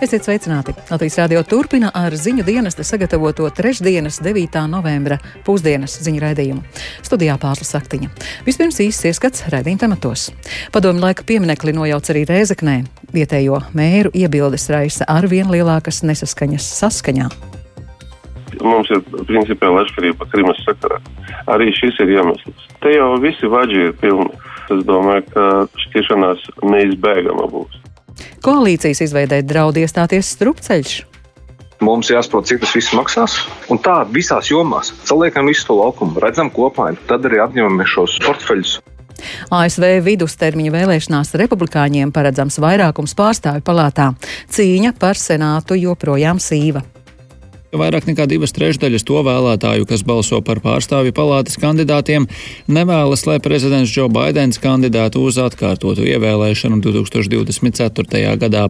Esiet sveicināti! Latvijas radio turpina ar ziņu dienesta sagatavoto trešdienas 9. novembra pusdienas ziņu raidījumu. Studijā Pārsla Saktiņa. Vispirms īsts ieskats raidījuma tematos. Padomu laika pieminekli nojauc arī Rēzeknē. Vietējo mēru iebildes raisa ar vien lielākas nesaskaņas saskaņā. Mums ir principiāli atšķirība Krimas sakarā. Arī šis ir iemesls. Te jau visi vaģi ir pilni. Es domāju, ka šķiršanās neizbēgama būs. Koalīcijas izveidē draud iestāties strupceļš. Mums jāsaprot, cik tas viss maksās. Un tā visās jomās saliekam visu to laukumu, redzam kopā, tad arī atņemam šos portfeļus. ASV vidustermiņa vēlēšanās republikāņiem paredzams vairākums pārstāvju palātā. Cīņa par senātu joprojām sīva. Vairāk nekā divas trešdaļas to vēlētāju, kas balso par pārstāvju palātas kandidātiem, nevēlas, lai prezidents Džo Baidens kandidātu uz atkārtotu ievēlēšanu 2024. gadā.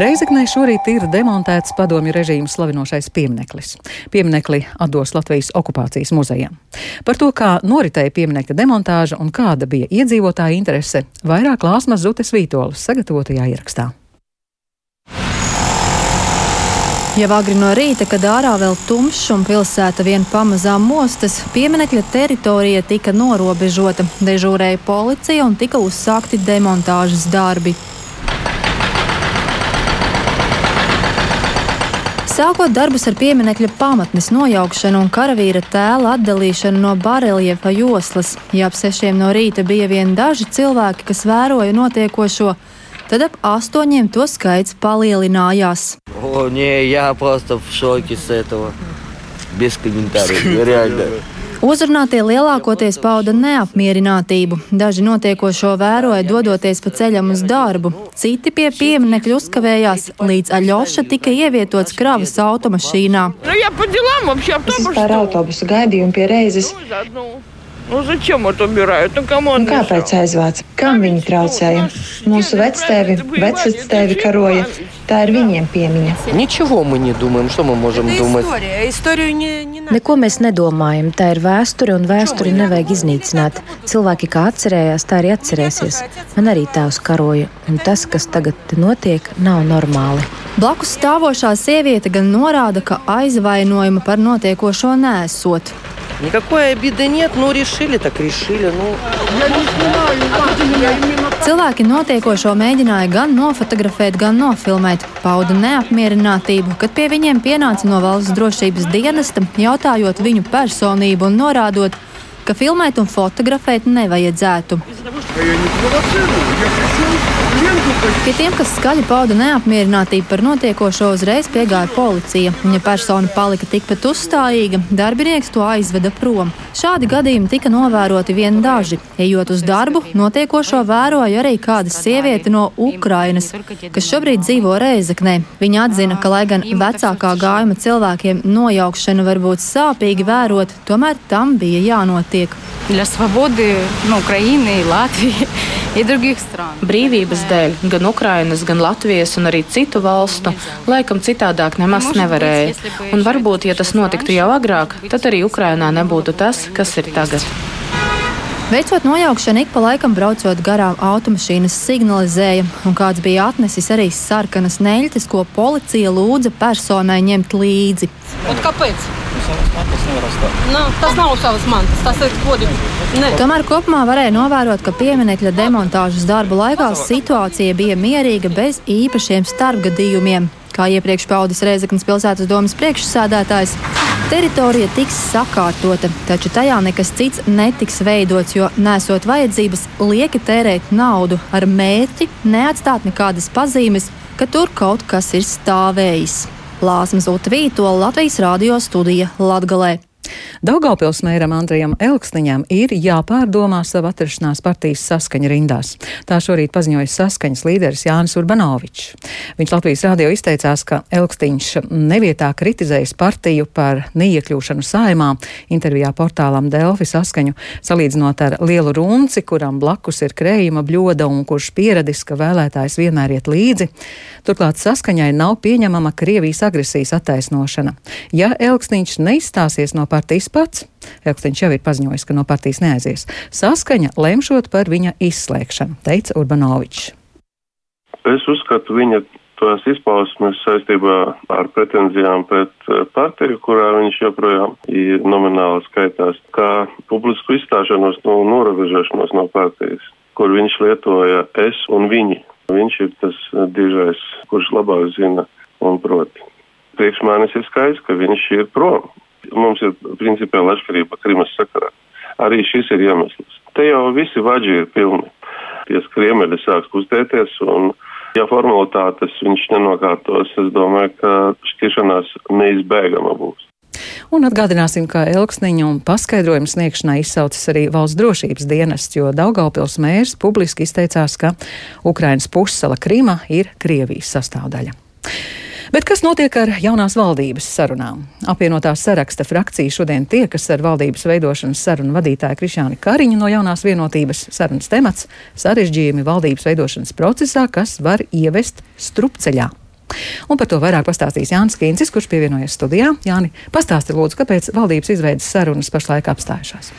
Reizeknē šorīt ir demontēts padomju režīmu slavinošais piemineklis. Pieminekli atdos Latvijas okupācijas muzejam. Par to, kā noritēja pieminekļa demontāža un kāda bija iedzīvotāja interese, vairāk Lāsmas Zutes Vītolas sagatavotajā ierakstā. Jau agri no rīta, kad ārā vēl tumšs un pilsēta vien pamazām mostas, pieminekļa teritorija tika norobežota, dežūrēja policija un tika uzsākti demontāžas darbi. Sākot darbus ar pieminiekļa pamatnes nojaukšanu un karavīra tēla atdalīšanu no bareljefa joslas, ja ap sešiem no rīta bija vien daži cilvēki, kas vēroja notiekošo, Tad ap astoņiem to skaits palielinājās. О, не, я просто в шоке с этого. Без комментариев, реально. Uzrunātie lielākoties pauda neapmierinātību. Daži notiekošo vēroja, dodoties pa ceļam uz darbu. Citi pie pieminiekļa uzkavējās, līdz Aļoša tika ievietots kravas automašīnā. Par autobusu gaidījumu pie reizes. Nu, zачем это убирают? Nu, nu, kāpēc aizvāc? Kam viņi traucēja? Mūsu vectēvi, vecvectēvi karoja. Tā ir viņiem piemiņa. Ничего мы не думаем, что мы можем думать. Neko mēs nedomājam. Tā ir vēsture, un vēsturi nevajag iznīcināt. Cilvēki kā atcerējās, tā arī atcerēsies. Man arī tēvs karoja, un tas, kas tagad notiek, nav normāli. Blakus stāvošā sieviete gan norāda, ka aizvainojuma par notiekošo nesot. Никакой обиды нет, ну решили, так решили. Nu. Cilvēki notiekošo mēģināja gan nofotografēt, gan nofilmēt. Pauda neapmierinātību, kad pie viņiem pienāca no valsts drošības dienesta, jautājot viņu personību un norādot, ka filmēt un fotografēt nevajadzētu. Pie tiem, kas skaļi pauda neapmierinātību par notiekošo, uzreiz piegāja policija. Viņa persona palika tikpat uzstājīga, darbinieks to aizveda prom. Šādi gadījumi tika novēroti vien daži. Ejot uz darbu, notiekošo vēroja arī kāda sieviete no Ukrainas, kas šobrīd dzīvo Reizeknē. Viņa atzina, ka, lai gan vecākā gājuma cilvēkiem nojaukšana var būt sāpīgi vērot, tomēr tam bija jānotiek. Для свободы ну, Украины и Латвии и других стран. Brīvības dēļ gan Ukrainas, gan Latvijas un arī citu valstu laikam citādāk nemaz nevarēja. Un varbūt, ja tas notiktu jau agrāk, tad arī Ukrainā nebūtu tas, kas ir tagad. Veicot nojaukšanu, ik pa laikam braucot garām automašīnas signalizēja, un kāds bija atnesis arī sarkanas neļķes, ko policija lūdza personai ņemt līdzi. Un kāpēc? Nav, tas nav savas mantas, tas ir godīgi. Tomēr kopumā varēja novērot, ka pieminiekļa demontāžas darbu laikā situācija bija mierīga bez īpašiem starpgadījumiem. Kā iepriekš paudis Reizeknas pilsētas domas priekšsādātājs, teritorija tiks sakārtota, taču tajā nekas cits netiks veidots, jo nesot vajadzības lieki tērēt naudu ar mērķi neatstāt nekādas pazīmes, ka tur kaut kas ir stāvējis. Lāsmas Utvīto Latvijas radio studija Latgalē. Daugaupils mēram Andrijam Elksniņam ir jāpārdomā savu atrašanās partijas saskaņa rindās. Tā šorīt paziņoja saskaņas līderis Jānis Urbanovičs. Viņš Latvijas rādio izteicās, ka Elksniņš nevietā kritizējis partiju par neiekļūšanu saimā. Intervijā portālam Delfi saskaņu salīdzinot ar lielu runci, kuram blakus ir krējuma bļoda un kurš pieradis, ka vēlētājs vienmēr iet līdzi. Turklāt saskaņai nav pieņemama Krievijas agresijas attaisnošana. Ja Elksniņš neizstāsies no partijas pats. Elksniņš jau ir paziņojis, ka no partijas neaizies. Saskaņa lemšot par viņa izslēgšanu, teica Urbanovičs. Es uzskatu viņa tās izpausmes saistībā ar pretenzijām pret eh, partiju, kurā viņš joprojām ir nomināli skaitās, kā publisku izstāšanos no norobežošanos no partijas, kur viņš lietoja es un viņi. Viņš ir tas eh, dižais, kurš labāk zina un proti. Priekš manis ir skaidrs, ka viņš ir prom. Mums ir principiāli atšķirība Krimas sakarā. Arī šis ir iemesls. Te jau visi vaģi ir pilni. Tie skriemeļi sāks kustēties un Ja formalitātes viņš nenokārtos, es domāju, ka šķiršanās neizbēgama būs. Un atgādināsim, ka Elksniņu paskaidrojumu sniegšanai izsaucis arī valsts drošības dienests, jo Daugaupils mērs publiski izteicās, ka Ukrainas pussala Krima ir Krievijas sastāvdaļa. Bet kas notiek ar jaunās valdības sarunām? Apvienotās saraksta frakcija šodien tiekas ar valdības veidošanas sarunu vadītāju Krišāni Kariņu no jaunās vienotības sarunas temats - sarežģījumi valdības veidošanas procesā, kas var ievest strupceļā. Un par to vairāk pastāstīs Jānis Kīncis, kurš pievienojas studijā. Jāni, pastāsti lūdzu, kāpēc valdības izveidas sarunas pašlaik apstājušās?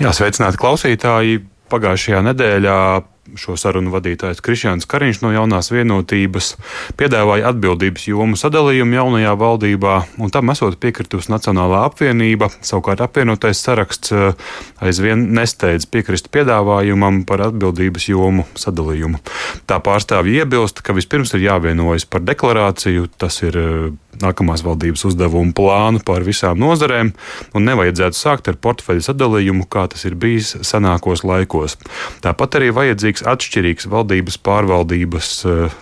Jā, sveicināti klausītāji! Pagājušajā nedēļā šo sarunu vadītājs Krišjāns Kariņš no jaunās vienotības piedāvāja atbildības jomu sadalījumu jaunajā valdībā, un tam esot piekritusi Nacionālā apvienība. Savukārt apvienotais saraksts eh, aizvien nesteidz piekrist piedāvājumam par atbildības jomu sadalījumu. Tā pārstāvja iebilst, ka vispirms ir jāvienojas par deklarāciju, tas ir eh, nākamās valdības uzdevumu plānu par visām nozarēm, un nevajadzētu sākt ar portfeļu sadalījumu, kā tas ir bijis senākos laikos. Tāpat arī vajadzīgs atšķirīgs valdības pārvaldības, eh,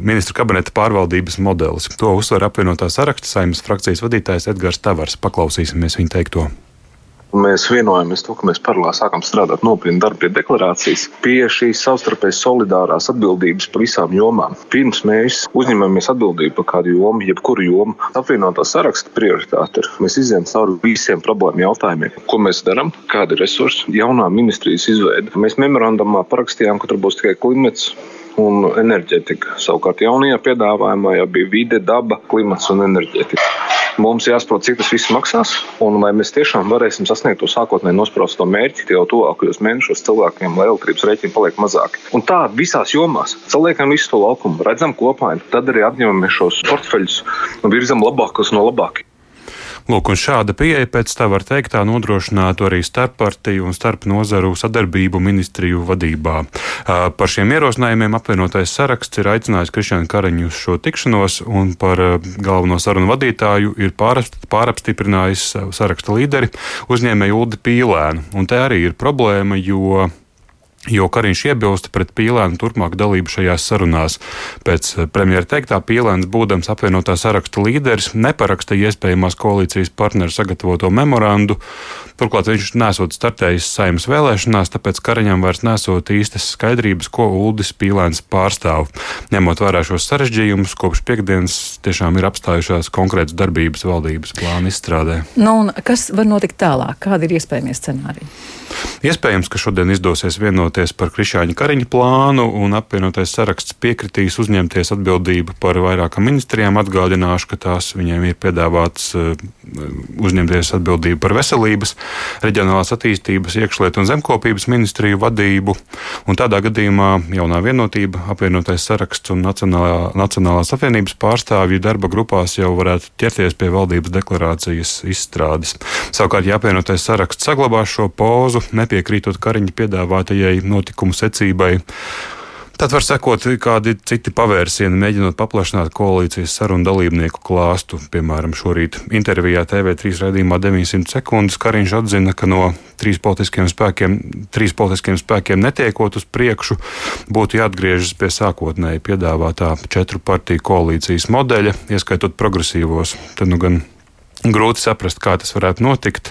ministru kabineta pārvaldības modelis. To uzsver apvienotā saraksta saimnes frakcijas vadītājs Edgars Tavars. Paklausīsimies viņa teikto. Mēs vienojamies to, ka mēs paralēli sākam strādāt nopietni darbu pie deklarācijas, pie šīs savstarpēji solidārās atbildības par visām jomām. Pirms mēs uzņemamies atbildību par kādu jomu, jebkuru jomu, apvienotā saraksta prioritāte ir. Mēs izējām cauri visiem problēmu jautājumiem. Ko mēs darām, kādi ir resursi, jaunā ministrijas izveide. Mēs memorandumā parakstījām, ka tur būs tikai klimats un enerģētika. Savukārt jaunajā piedāvājumā jau bija vide, daba, klimats un enerģētika. Mums jāsaprot, cik tas viss maksās, un vai mēs tiešām varēsim sasniegt to sākotnēji nospraustu mērķi jau tuvākajos mēnešos cilvēkiem, lai elektrības rēķini paliek mazāki. Un tā visās jomās saliekam visu to laukumu, redzam kopainu, tad arī atņemam šos portfeļus un virzam labākos no labākajiem. Lūk, un šāda pieeja pēc tā var teikt, tā nodrošinātu arī starppartiju un starp nozaru sadarbību ministriju vadībā. Par šiem ierosinājumiem apvienotais saraksts ir aicinājis Krišānu Kariņu uz šo tikšanos, un par galveno sarunu vadītāju ir pārapstiprinājis saraksta līderi uzņēmēju Uldi Pīlēnu. Un te arī ir problēma, jo jo Kariņš iebilst pret Pīlēnu turpmāk dalību šajās sarunās. Pēc eh, premjera teiktā Pīlēns, būdams apvienotā saraksta līderis, neparakstīja iespējamās koalīcijas partneru sagatavoto memorandu. Turklāt viņš nesot startējis saimnes vēlēšanās, tāpēc Kariņam vairs nesot īstas skaidrības, ko Uldis Pīlēns pārstāv. Ņemot vērā šos sarežģījumus, kopš piekdienas tiešām ir apstājušās konkrētas darbības valdības plāna izstrādē. Nu, kas var notikt tālāk? Kādi ir iespējamie scenāriji? Iespējams, ka šodien izdosies vienoties par Krišāņa Kariņa plānu, un apvienotais saraksts piekritīs uzņemties atbildību par vairākām ministrijām. Atgādināšu, ka tās viņiem ir piedāvāts eh, uzņemties atbildību par veselības, reģionālās attīstības, iekšlietu un zemkopības ministriju vadību. Un tādā gadījumā jaunā vienotība, apvienotais saraksts un Nacionālā, Nacionālās apvienības pārstāvju darba grupās jau varētu ķerties pie valdības deklarācijas izstrādes. Savukārt, ja apvienotais saraksts saglabās šo pozu, nepiekrītot Kariņa piedāvātajai notikumu secībai. Tad var sekot kādi citi pavērsieni, mēģinot paplašināt koalīcijas sarunu dalībnieku klāstu. Piemēram, šorīt intervijā TV3 raidījumā 900 sekundes Kariņš atzina, ka no trīs politiskiem spēkiem, trīs politiskiem spēkiem netiekot uz priekšu, būtu jāatgriežas pie sākotnēji piedāvātā četru partiju koalīcijas modeļa, ieskaitot progresīvos. Tad nu gan Grūti saprast, kā tas varētu notikt,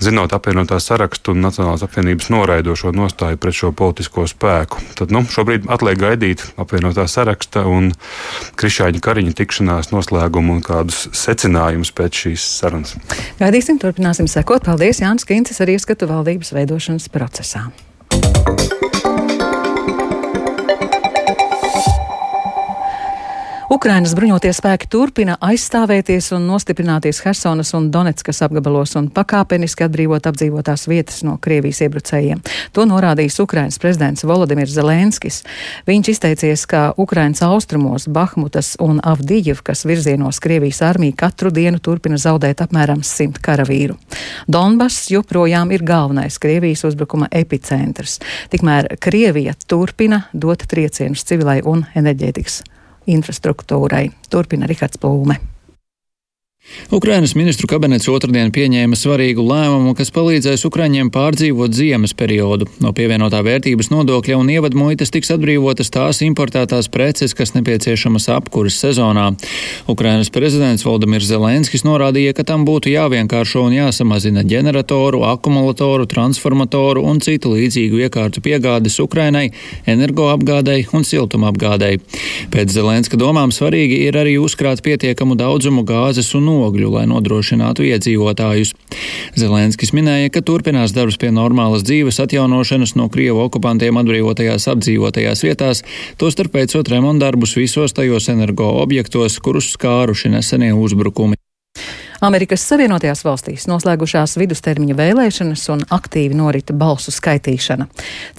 zinot apvienotā sarakstu un Nacionālās apvienības noraidošo nostāju pret šo politisko spēku. Tad nu, šobrīd atliek gaidīt apvienotā saraksta un Krišāņa Kariņa tikšanās noslēgumu un kādus secinājumus pēc šīs sarunas. Gaidīsim, turpināsim sekot. Paldies, Jānis Kincis, ar ieskatu valdības veidošanas procesā. Ukrainas bruņotie spēki turpina aizstāvēties un nostiprināties Hersonas un Donetskas apgabalos un pakāpeniski atbrīvot apdzīvotās vietas no Krievijas iebrucējiem. To norādījis Ukrainas prezidents Volodimirs Zelenskis. Viņš izteicies, ka Ukrainas austrumos Bahmutas un Avdijevkas virzienos Krievijas armija katru dienu turpina zaudēt apmēram simt karavīru. Donbass joprojām ir galvenais Krievijas uzbrukuma epicentrs. Tikmēr Krievija turpina dot triecienus civilai un enerģētikas infrastruktūrai. Turpina Rihards Plūme. Ukrainas ministru kabinets otrdien pieņēma svarīgu lēmumu, kas palīdzēs Ukraiņiem pārdzīvot ziemas periodu. No pievienotā vērtības nodokļa un ievadmuitas tiks atbrīvotas tās importētās preces, kas nepieciešamas apkuras sezonā. Ukrainas prezidents Valdemirs Zelenskis norādīja, ka tam būtu jāvienkāršo un jāsamazina ģeneratoru, akumulatoru, transformatoru un citu līdzīgu iekārtu piegādes Ukrainai, energoapgādei un siltumapgādei. Pēc Zelenska domām svarīgi ir arī uzkrāt pietiekamu daudzumu gāzes un ogļu, lai nodrošinātu iedzīvotājus. Zelenskis minēja, ka turpinās darbs pie normālas dzīves atjaunošanas no Krievu okupantiem atbrīvotajās apdzīvotajās vietās, tostarp veicot remontdarbus visos tajos energo objektos, kurus skāruši nesenie uzbrukumi. Amerikas Savienotajās valstīs noslēgušās vidustermiņa vēlēšanas un aktīvi norita balsu skaitīšana.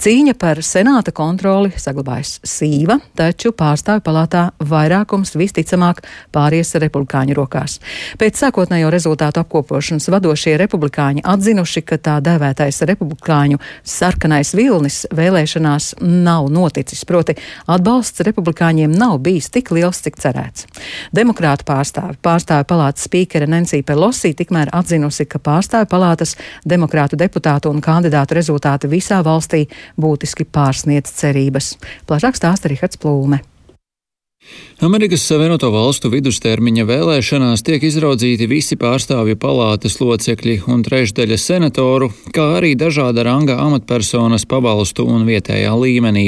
Cīņa par senāta kontroli saglabājas sīva, taču pārstāvju palātā vairākums visticamāk pāries republikāņu rokās. Pēc sākotnējo rezultātu apkopošanas vadošie republikāņi atzinuši, ka tā dēvētais republikāņu sarkanais vilnis vēlēšanās nav noticis, proti atbalsts republikāņiem nav bijis tik liels, cik cerēts. Demokrātu pārstāvi, pārstāvju palātas spīkere Nancy Nansī Pelosī tikmēr atzinusi, ka pārstāju palātas demokrātu deputātu un kandidātu rezultāti visā valstī būtiski pārsniedz cerības. Plašāk stāsta Rihards Plūme. Amerikas Savienoto Valstu vidustermiņa vēlēšanās tiek izraudzīti visi pārstāvju palātas locekļi un trešdaļa senatoru, kā arī dažāda ranga amatpersonas pabalstu un vietējā līmenī.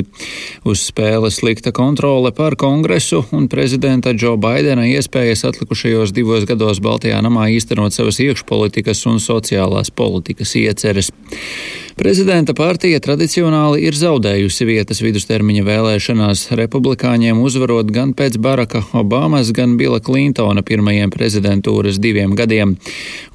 Uz spēles likta kontrole pār kongresu un prezidenta Džo Baidena iespējas atlikušajos divos gados Baltijā namā īstenot savas iekšpolitikas un sociālās politikas ieceres. Prezidenta partija tradicionāli ir zaudējusi vietas vidustermiņa vēlēšanās, republikāņiem uzvarot gan pēc Baraka Obamas, gan Bila Klintona pirmajiem prezidentūras diviem gadiem.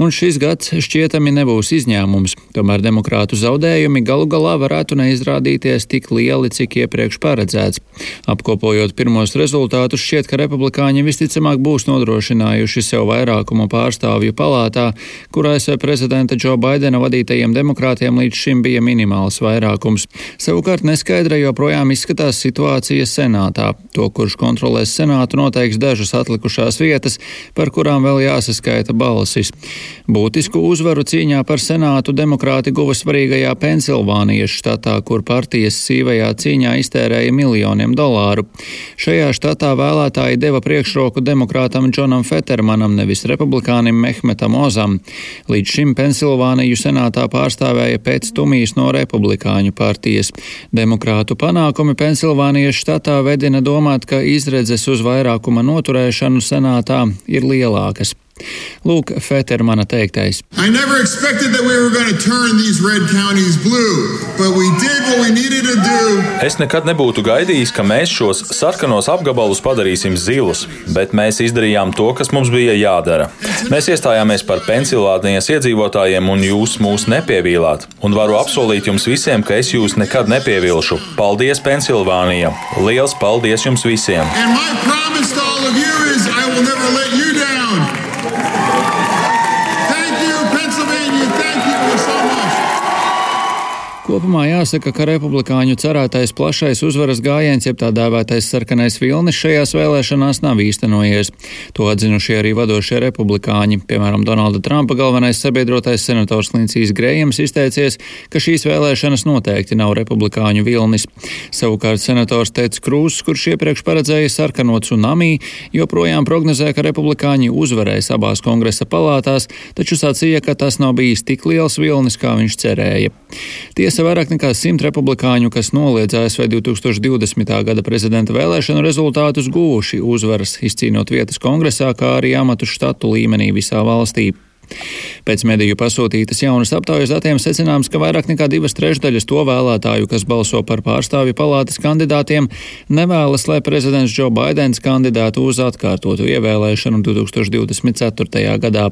Un šis gads šķietami nebūs izņēmums. Tomēr demokrātu zaudējumi galu galā varētu neizrādīties tik lieli, cik iepriekš paredzēts. Apkopojot pirmos rezultātus, šķiet, ka republikāņi visticamāk būs nodrošinājuši sev vairākumu pārstāvju palātā, kurā ASV prezidenta Džo Baidena vadītajiem demokrātiem līdz šim bija minimāls vairākums. Savukārt neskaidra joprojām izskatās situācija senātā. To, kurš kontrolēs senātu, noteiks dažas atlikušās vietas, par kurām vēl jāsaskaita balsis. Būtisku uzvaru cīņā par senātu demokrāti guva svarīgajā Pensilvānijas štatā, kur partijas sīvajā cīņā iztērēja miljoniem dolāru. Šajā štatā vēlētāji deva priekšroku demokrātam Džonam Fettermanam, nevis republikānim Mehmetam Ozam. Līdz šim Pensilvāniju senātā pārstāvēja pēc to skumijas no republikāņu partijas. Demokrātu panākumi Pensilvānijas štatā vedina domāt, ka izredzes uz vairākuma noturēšanu senātā ir lielākas. Lūk, Fetermana teiktais. Es nekad nebūtu gaidījis, ka mēs šos sarkanos apgabalus padarīsim zilus, bet mēs izdarījām to, kas mums bija jādara. Mēs iestājāmies par Pensilvānijas iedzīvotājiem, un jūs mūs nepievīlāt. Un varu apsolīt jums visiem, ka es jūs nekad nepievilšu. Paldies, Pensilvānija! Liels paldies jums visiem! And my promise to Kopumā jāsaka, ka republikāņu cerētais plašais uzvaras gājiens, jeb tā dēvētais sarkanais vilnis šajās vēlēšanās nav īstenojies. To atzinuši arī vadošie republikāņi. Piemēram, Donalda Trumpa galvenais sabiedrotais senators Lincijs Grējams izteicies, ka šīs vēlēšanas noteikti nav republikāņu vilnis. Savukārt senators Teds Krūss, kurš iepriekš paredzēja sarkano tsunami, joprojām prognozē, ka republikāņi uzvarēs abās kongresa palātās, taču sacīja, ka tas nav bijis tik liels vilnis, kā viņš cerēja. Tiesa vairāk nekā simt republikāņu, kas noliedz ASV 2020. gada prezidenta vēlēšanu rezultātus, guvuši uzvaras, izcīnot vietas kongresā, kā arī amatu štatu līmenī visā valstī. Pēc mediju pasūtītas jaunas aptaujas datiem secināms, ka vairāk nekā divas trešdaļas to vēlētāju, kas balso par pārstāvju palātas kandidātiem, nevēlas, lai prezidents Džo Baidens kandidātu uz atkārtotu ievēlēšanu 2024. gadā.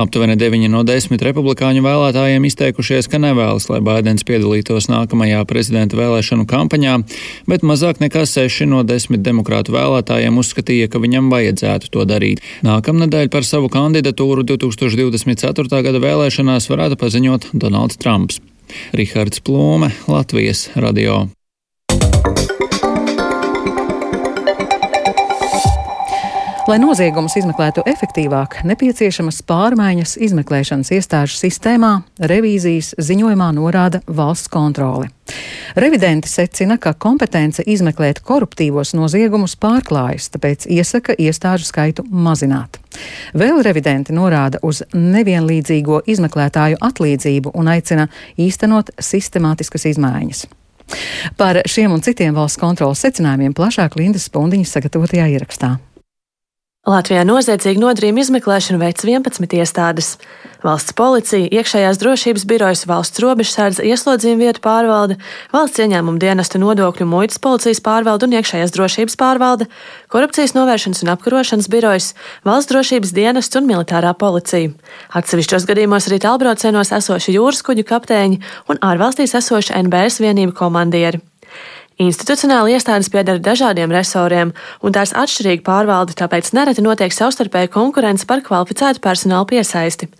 Aptuveni 9 no 10 republikāņu vēlētājiem izteikušies, ka nevēlas, lai Baidens piedalītos nākamajā prezidenta vēlēšanu kampaņā, bet mazāk nekā 6 no 10 demokrātu vēlētājiem uzskatīja, ka viņam vajadzētu to darīt. Nākamnedēļ par savu kandidatūru 2024. gada vēlēšanās varētu paziņot Donalds Trumps. Rihards Plūme, Latvijas radio. Lai noziegumus izmeklētu efektīvāk, nepieciešamas pārmaiņas izmeklēšanas iestāžu sistēmā, revīzijas ziņojumā norāda valsts kontrole. Revidenti secina, ka kompetence izmeklēt koruptīvos noziegumus pārklājas, tāpēc iesaka iestāžu skaitu mazināt. Vēl revidenti norāda uz nevienlīdzīgo izmeklētāju atlīdzību un aicina īstenot sistemātiskas izmaiņas. Par šiem un citiem valsts kontrolas secinājumiem plašāk Lindas Spundiņas sagatavotajā ierakstā. Latvijā noziedzīgu nodarījumu izmeklēšanu veic 11 iestādes. Valsts policija, iekšējās drošības birojas, valsts robežsardze, ieslodzījuma vietu pārvalde, valsts ieņēmuma dienesta nodokļu muitas policijas pārvalde un iekšējās drošības pārvalde, korupcijas novēršanas un apkarošanas birojas, valsts drošības dienests un militārā policija. Atsevišķos gadījumos arī tālbraucienos esoši jūras kuģu kapteiņi un ārvalstīs esoši NBS vienību komandieri. Institucionāli iestādes pieder dažādiem resoriem, un tās atšķirīgi pārvalda, tāpēc nereti notiek savstarpēja konkurence par kvalificētu personālu piesaisti.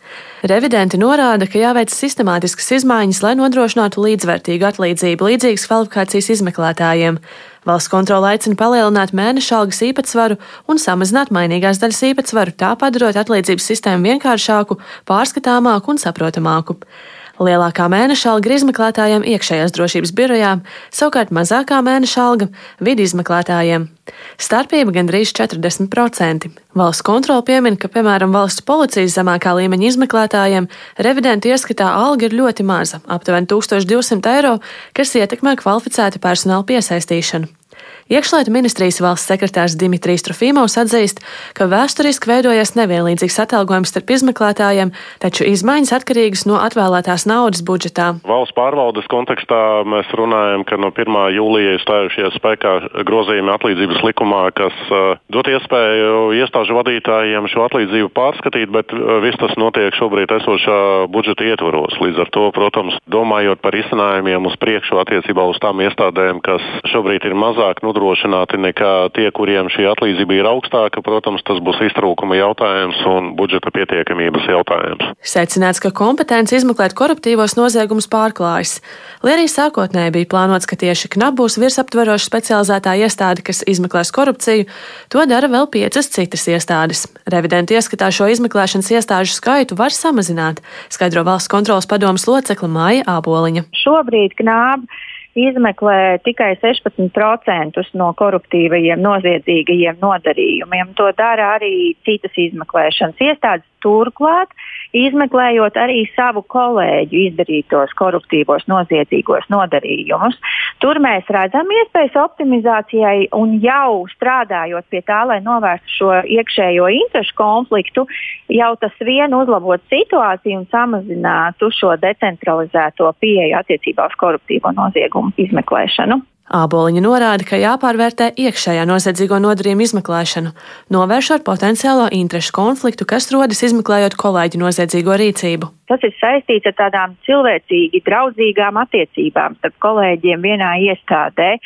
Revidenti norāda, ka jāveic sistemātiskas izmaiņas, lai nodrošinātu līdzvērtīgu atlīdzību līdzīgas kvalifikācijas izmeklētājiem. Valsts kontrole aicina palielināt mēneša algas īpatsvaru un samazināt mainīgās daļas īpatsvaru, tā padarot atlīdzības sistēmu vienkāršāku, pārskatāmāku un saprotamāku. Lielākā mēneša alga ir izmeklētājiem iekšējās drošības birojā, savukārt mazākā mēneša alga vidi izmeklētājiem. Starpība gandrīz 40%. Valsts kontrole piemin, ka, piemēram, valsts policijas zemākā līmeņa izmeklētājiem revidentu ieskatā alga ir ļoti maza - aptuveni 1200 eiro, kas ietekmē kvalificētu personāla piesaistīšanu. Iekšlietu ministrijas valsts sekretārs Dimitrijs Trofīmovs atzīst, ka vēsturiski veidojies nevienlīdzīgs atalgojums starp izmeklētājiem, taču izmaiņas atkarīgas no atvēlētās naudas budžetā. Valsts pārvaldes kontekstā mēs runājam, ka no 1. jūlija stājušies spēkā grozījumi atlīdzības likumā, kas dot iespēju iestāžu vadītājiem šo atlīdzību pārskatīt, bet viss tas notiek šobrīd esošā budžeta ietvaros. Līdz ar to, protams, domājot par izcinājumiem uz priekšu attiecībā uz tām iestādēm, kas šobrīd ir mazāk nodrošināti nekā tie, kuriem šī atlīdzība ir augstāka. Protams, tas būs iztrūkuma jautājums un budžeta pietiekamības jautājums. Secināts, ka kompetence izmeklēt koruptīvos noziegumus pārklājas. Lai arī sākotnēji bija plānots, ka tieši KNAP būs virsaptveroša specializētā iestāde, kas izmeklēs korupciju, to dara vēl piecas citas iestādes. Revidenti ieskatā šo izmeklēšanas iestāžu skaitu var samazināt, skaidro valsts kontrolas padomas locekla Māja Āboliņa. Šobrīd KNAP izmeklē tikai 16% no koruptīvajiem, noziedzīgajiem nodarījumiem. To dara arī citas izmeklēšanas iestādes. Turklāt izmeklējot arī savu kolēģu izdarītos koruptīvos, noziedzīgos nodarījumus. Tur mēs redzam iespējas optimizācijai un jau strādājot pie tā, lai novērstu šo iekšējo interešu konfliktu, jau tas vien uzlabot situāciju un samazinātu šo decentralizēto pieeju attiecībā uz koruptīvo noziegumu izmeklēšanu. Āboliņa norāda, ka jāpārvērtē iekšējā noziedzīgo nodarījumu izmeklēšanu, novēršot potenciālo interešu konfliktu, kas rodas izmeklējot kolēģu noziedzīgo rīcību. Tas ir saistīts ar tādām cilvēcīgi draudzīgām attiecībām starp kolēģiem vienā iestādē.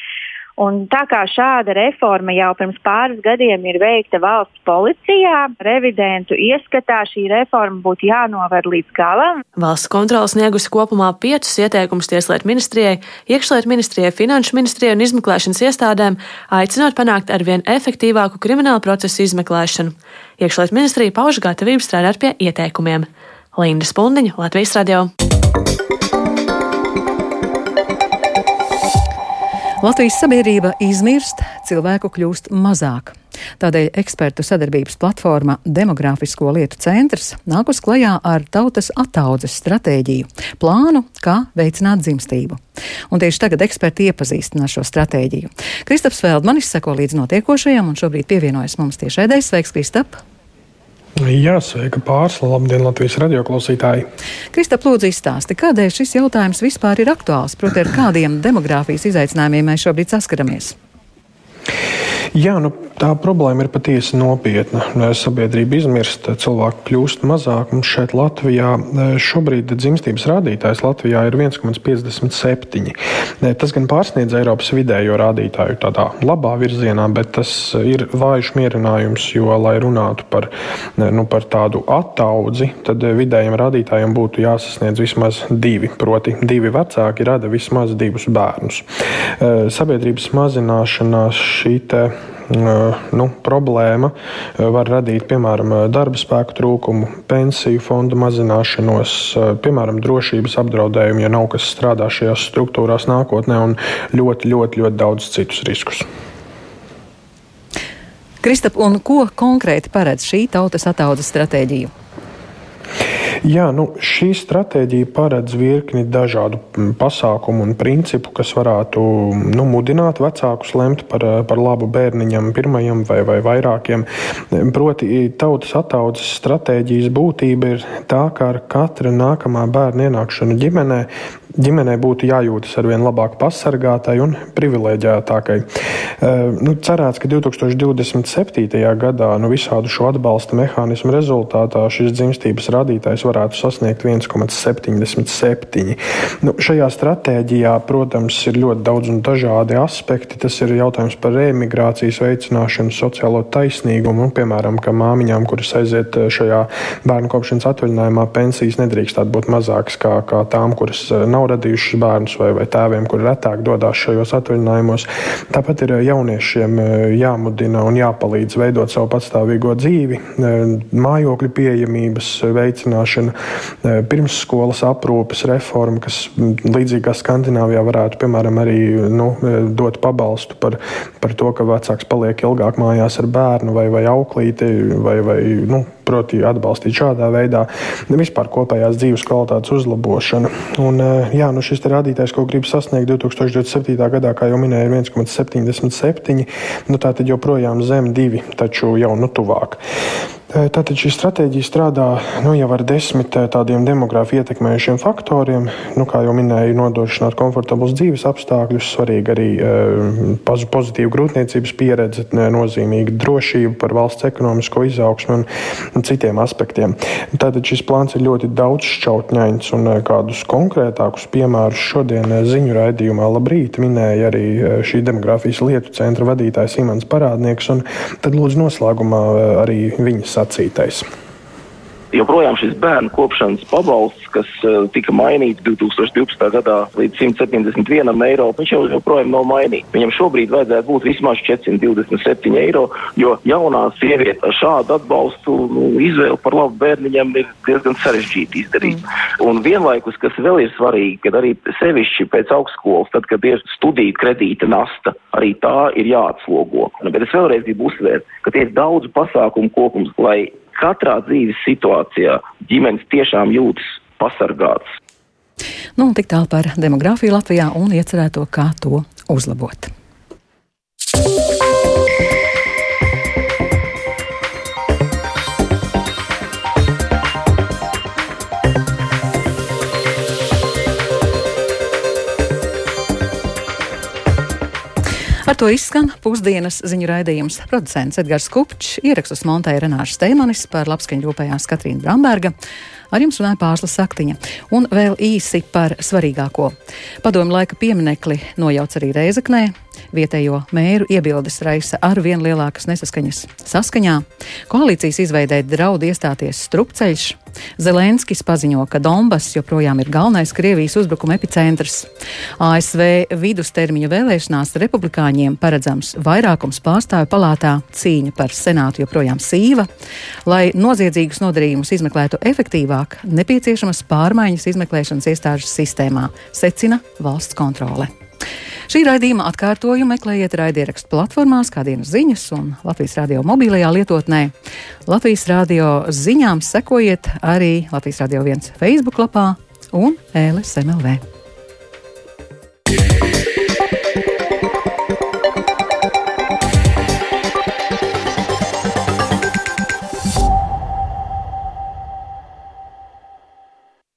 Un tā kā šāda reforma jau pirms pāris gadiem ir veikta valsts policijā, revidentu ieskatā šī reforma būtu jānovēr līdz galam. Valsts kontrole sniegusi kopumā piecus ieteikumus Tieslietu ministrijai, iekšlietu ministrijai, finanšu ministrijai un izmeklēšanas iestādēm, aicinot panākt arvien efektīvāku kriminālu procesu izmeklēšanu. Iekšlietu ministrija pauž gatavību strādāt pie ieteikumiem. Linda Spundiņa, Latvijas radio. Latvijas sabiedrība izmirst, cilvēku kļūst mazāk. Tādēļ ekspertu sadarbības platforma Demogrāfisko lietu centrs nāk uz klajā ar tautas attaudzes stratēģiju, plānu, kā veicināt dzimstību. Un tieši tagad eksperti iepazīstina šo stratēģiju. Kristaps Feldmanis seko līdz notiekošajam un šobrīd pievienojas mums tiešraidē. Sveiks, Kristap! Jā, sveika pārsla, labdien Latvijas radioklausītāji. Kristap, lūdzu izstāsti, kādēļ šis jautājums vispār ir aktuāls, proti ar kādiem demogrāfijas izaicinājumiem mēs šobrīd saskaramies? Jā, nu, tā problēma ir patiesi nopietna. Sabiedrība izmirst, cilvēku kļūst mazāk. Mums šeit Latvijā e, šobrīd dzimstības rādītājs Latvijā ir 1,57. E, tas gan pārsniedz Eiropas vidējo rādītāju tādā labā virzienā, bet tas ir vājš mierinājums, jo, lai runātu par, e, nu, par tādu attaudzi, tad vidējiem rādītājiem būtu jāsasniedz vismaz divi. Proti, divi vecāki rada vismaz divus bērnus. Sabiedrības mazināšanās šī nu, problēma var radīt piemēram darba spēku trūkumu, pensiju fondu mazināšanos, piemēram, drošības apdraudējumu, ja nav kas strādā šajās struktūrās nākotnē, un ļoti, ļoti, ļoti daudz citus riskus. Kristap, un ko konkrēti paredz šī tautas attaudzes stratēģija? Jā, nu, šī stratēģija paredz virkni dažādu pasākumu un principu, kas varētu nu, mudināt vecākus lemt par, par labu bērniņam, pirmajam vai, vai vairākiem. Proti, tautas attaudzes stratēģijas būtība ir tā, ka ar katra nākamā bērna ienākšanu ģimenē ģimenei būtu jājūtas ar vien labāk pasargātai un privileģētākai. Nu, cerēts, ka 2027. gadā nu, visādu šo atbalsta mehānismu rezultātā šis dzimstības rādītājs varētu sasniegt 1,77. Nu, šajā stratēģijā, protams, ir ļoti daudz un dažādi aspekti. Tas ir jautājums par reemigrācijas veicināšanu, sociālo taisnīgumu, un, piemēram, ka māmiņām, kuras aiziet eh, šajā bērnu kopšanas atvaļinājumā, pensijas nedrīkstētu būt mazākas kā, kā tām, kuras eh, nav radījušas bērnus, vai, vai tēviem, kuri retāk dodas šajos atvaļinājumos. Tāpat ir eh, jauniešiem jāmudina un jāpalīdz veidot savu patstāvīgo dzīvi, mājokļu pieejamības veicināšanu veicināšana, pirmsskolas aprūpes reforma, kas līdzīgi kā Skandināvijā varētu, piemēram, arī nu, dot pabalstu par, par to, ka vecāks paliek ilgāk mājās ar bērnu vai, vai auklīti vai, vai nu, proti, atbalstīt šādā veidā vispār kopējās dzīves kvalitātes uzlabošanu. Un, jā, nu šis rādītājs, ko grib sasniegt 2027. gadā, kā jau minēju, ir 1,77. Nu, tā tad joprojām zem divi, taču jau nu tuvāk. Tātad šī stratēģija strādā nu, jau ar desmit tādiem demogrāfi ietekmējušiem faktoriem. Nu, kā jau minēju, nodrošināt komfortablus dzīves apstākļus, svarīgi arī pozitīva grūtniecības pieredze, nozīmīga drošība par valsts ekonomisko izaugsmu un citiem aspektiem. Tātad šis plāns ir ļoti daudzšķautņains un kādus konkrētākus piemērus šodien ziņu raidījumā labrīt minēja arī šī demogrāfijas lietu centra vadītājs Imants Parādnieks. Tad lūdzu noslēgumā arī viņas sacītais joprojām šis bērnu kopšanas pabalsts, kas uh, tika mainīts 2012. gadā līdz 171 eiro, viņš jau joprojām nav mainīts. Viņam šobrīd vajadzētu būt vismaz 427 eiro, jo jaunā sieviete ar šādu atbalstu nu, izvēli par labu bērniņam ir diezgan sarežģīti izdarīt. Mm. Un vienlaikus, kas vēl ir svarīgi, kad arī sevišķi pēc augstskolas, tad, kad ir studiju kredīta nasta, arī tā ir jāatslogo. Bet es vēlreiz gribu uzsvērt, ka tie ir daudz pasākumu kopums, lai katrā dzīves situācijā ģimenes tiešām jūtas pasargātas. Nu, tik tālu par demogrāfiju Latvijā un iecerēto, kā to uzlabot. Ar to izskan pusdienas ziņu raidījums. Producents Edgars Kupčs, ierakstus montēja Renārs Steimanis, par labskaņu rūpējās Katrīna Bramberga. Ar jums runāja Pārsla Saktiņa. Un vēl īsi par svarīgāko. Padomu laika pieminekli nojauc arī Reizeknē. Vietējo mēru iebildes raisa ar vien lielākas nesaskaņas. Saskaņā koalīcijas izveidē draud iestāties strupceļš. Zelenskis paziņo, ka Donbass joprojām ir galvenais Krievijas uzbrukuma epicentrs. ASV vidustermiņa vēlēšanās republikāņiem paredzams vairākums pārstāvju palātā cīņa par senātu joprojām sīva. Lai noziedzīgus nodarījumus izmeklētu efektīvāk, nepieciešamas pārmaiņas izmeklēšanas iestāžu sistēmā, secina valsts kontrole. Šī raidījuma atkārtojumu meklējiet raidierakstu platformās, kā dienas ziņas un Latvijas radio mobilajā lietotnē. Latvijas radio ziņām sekojiet arī Latvijas radio viens Facebook lapā un LSMLV.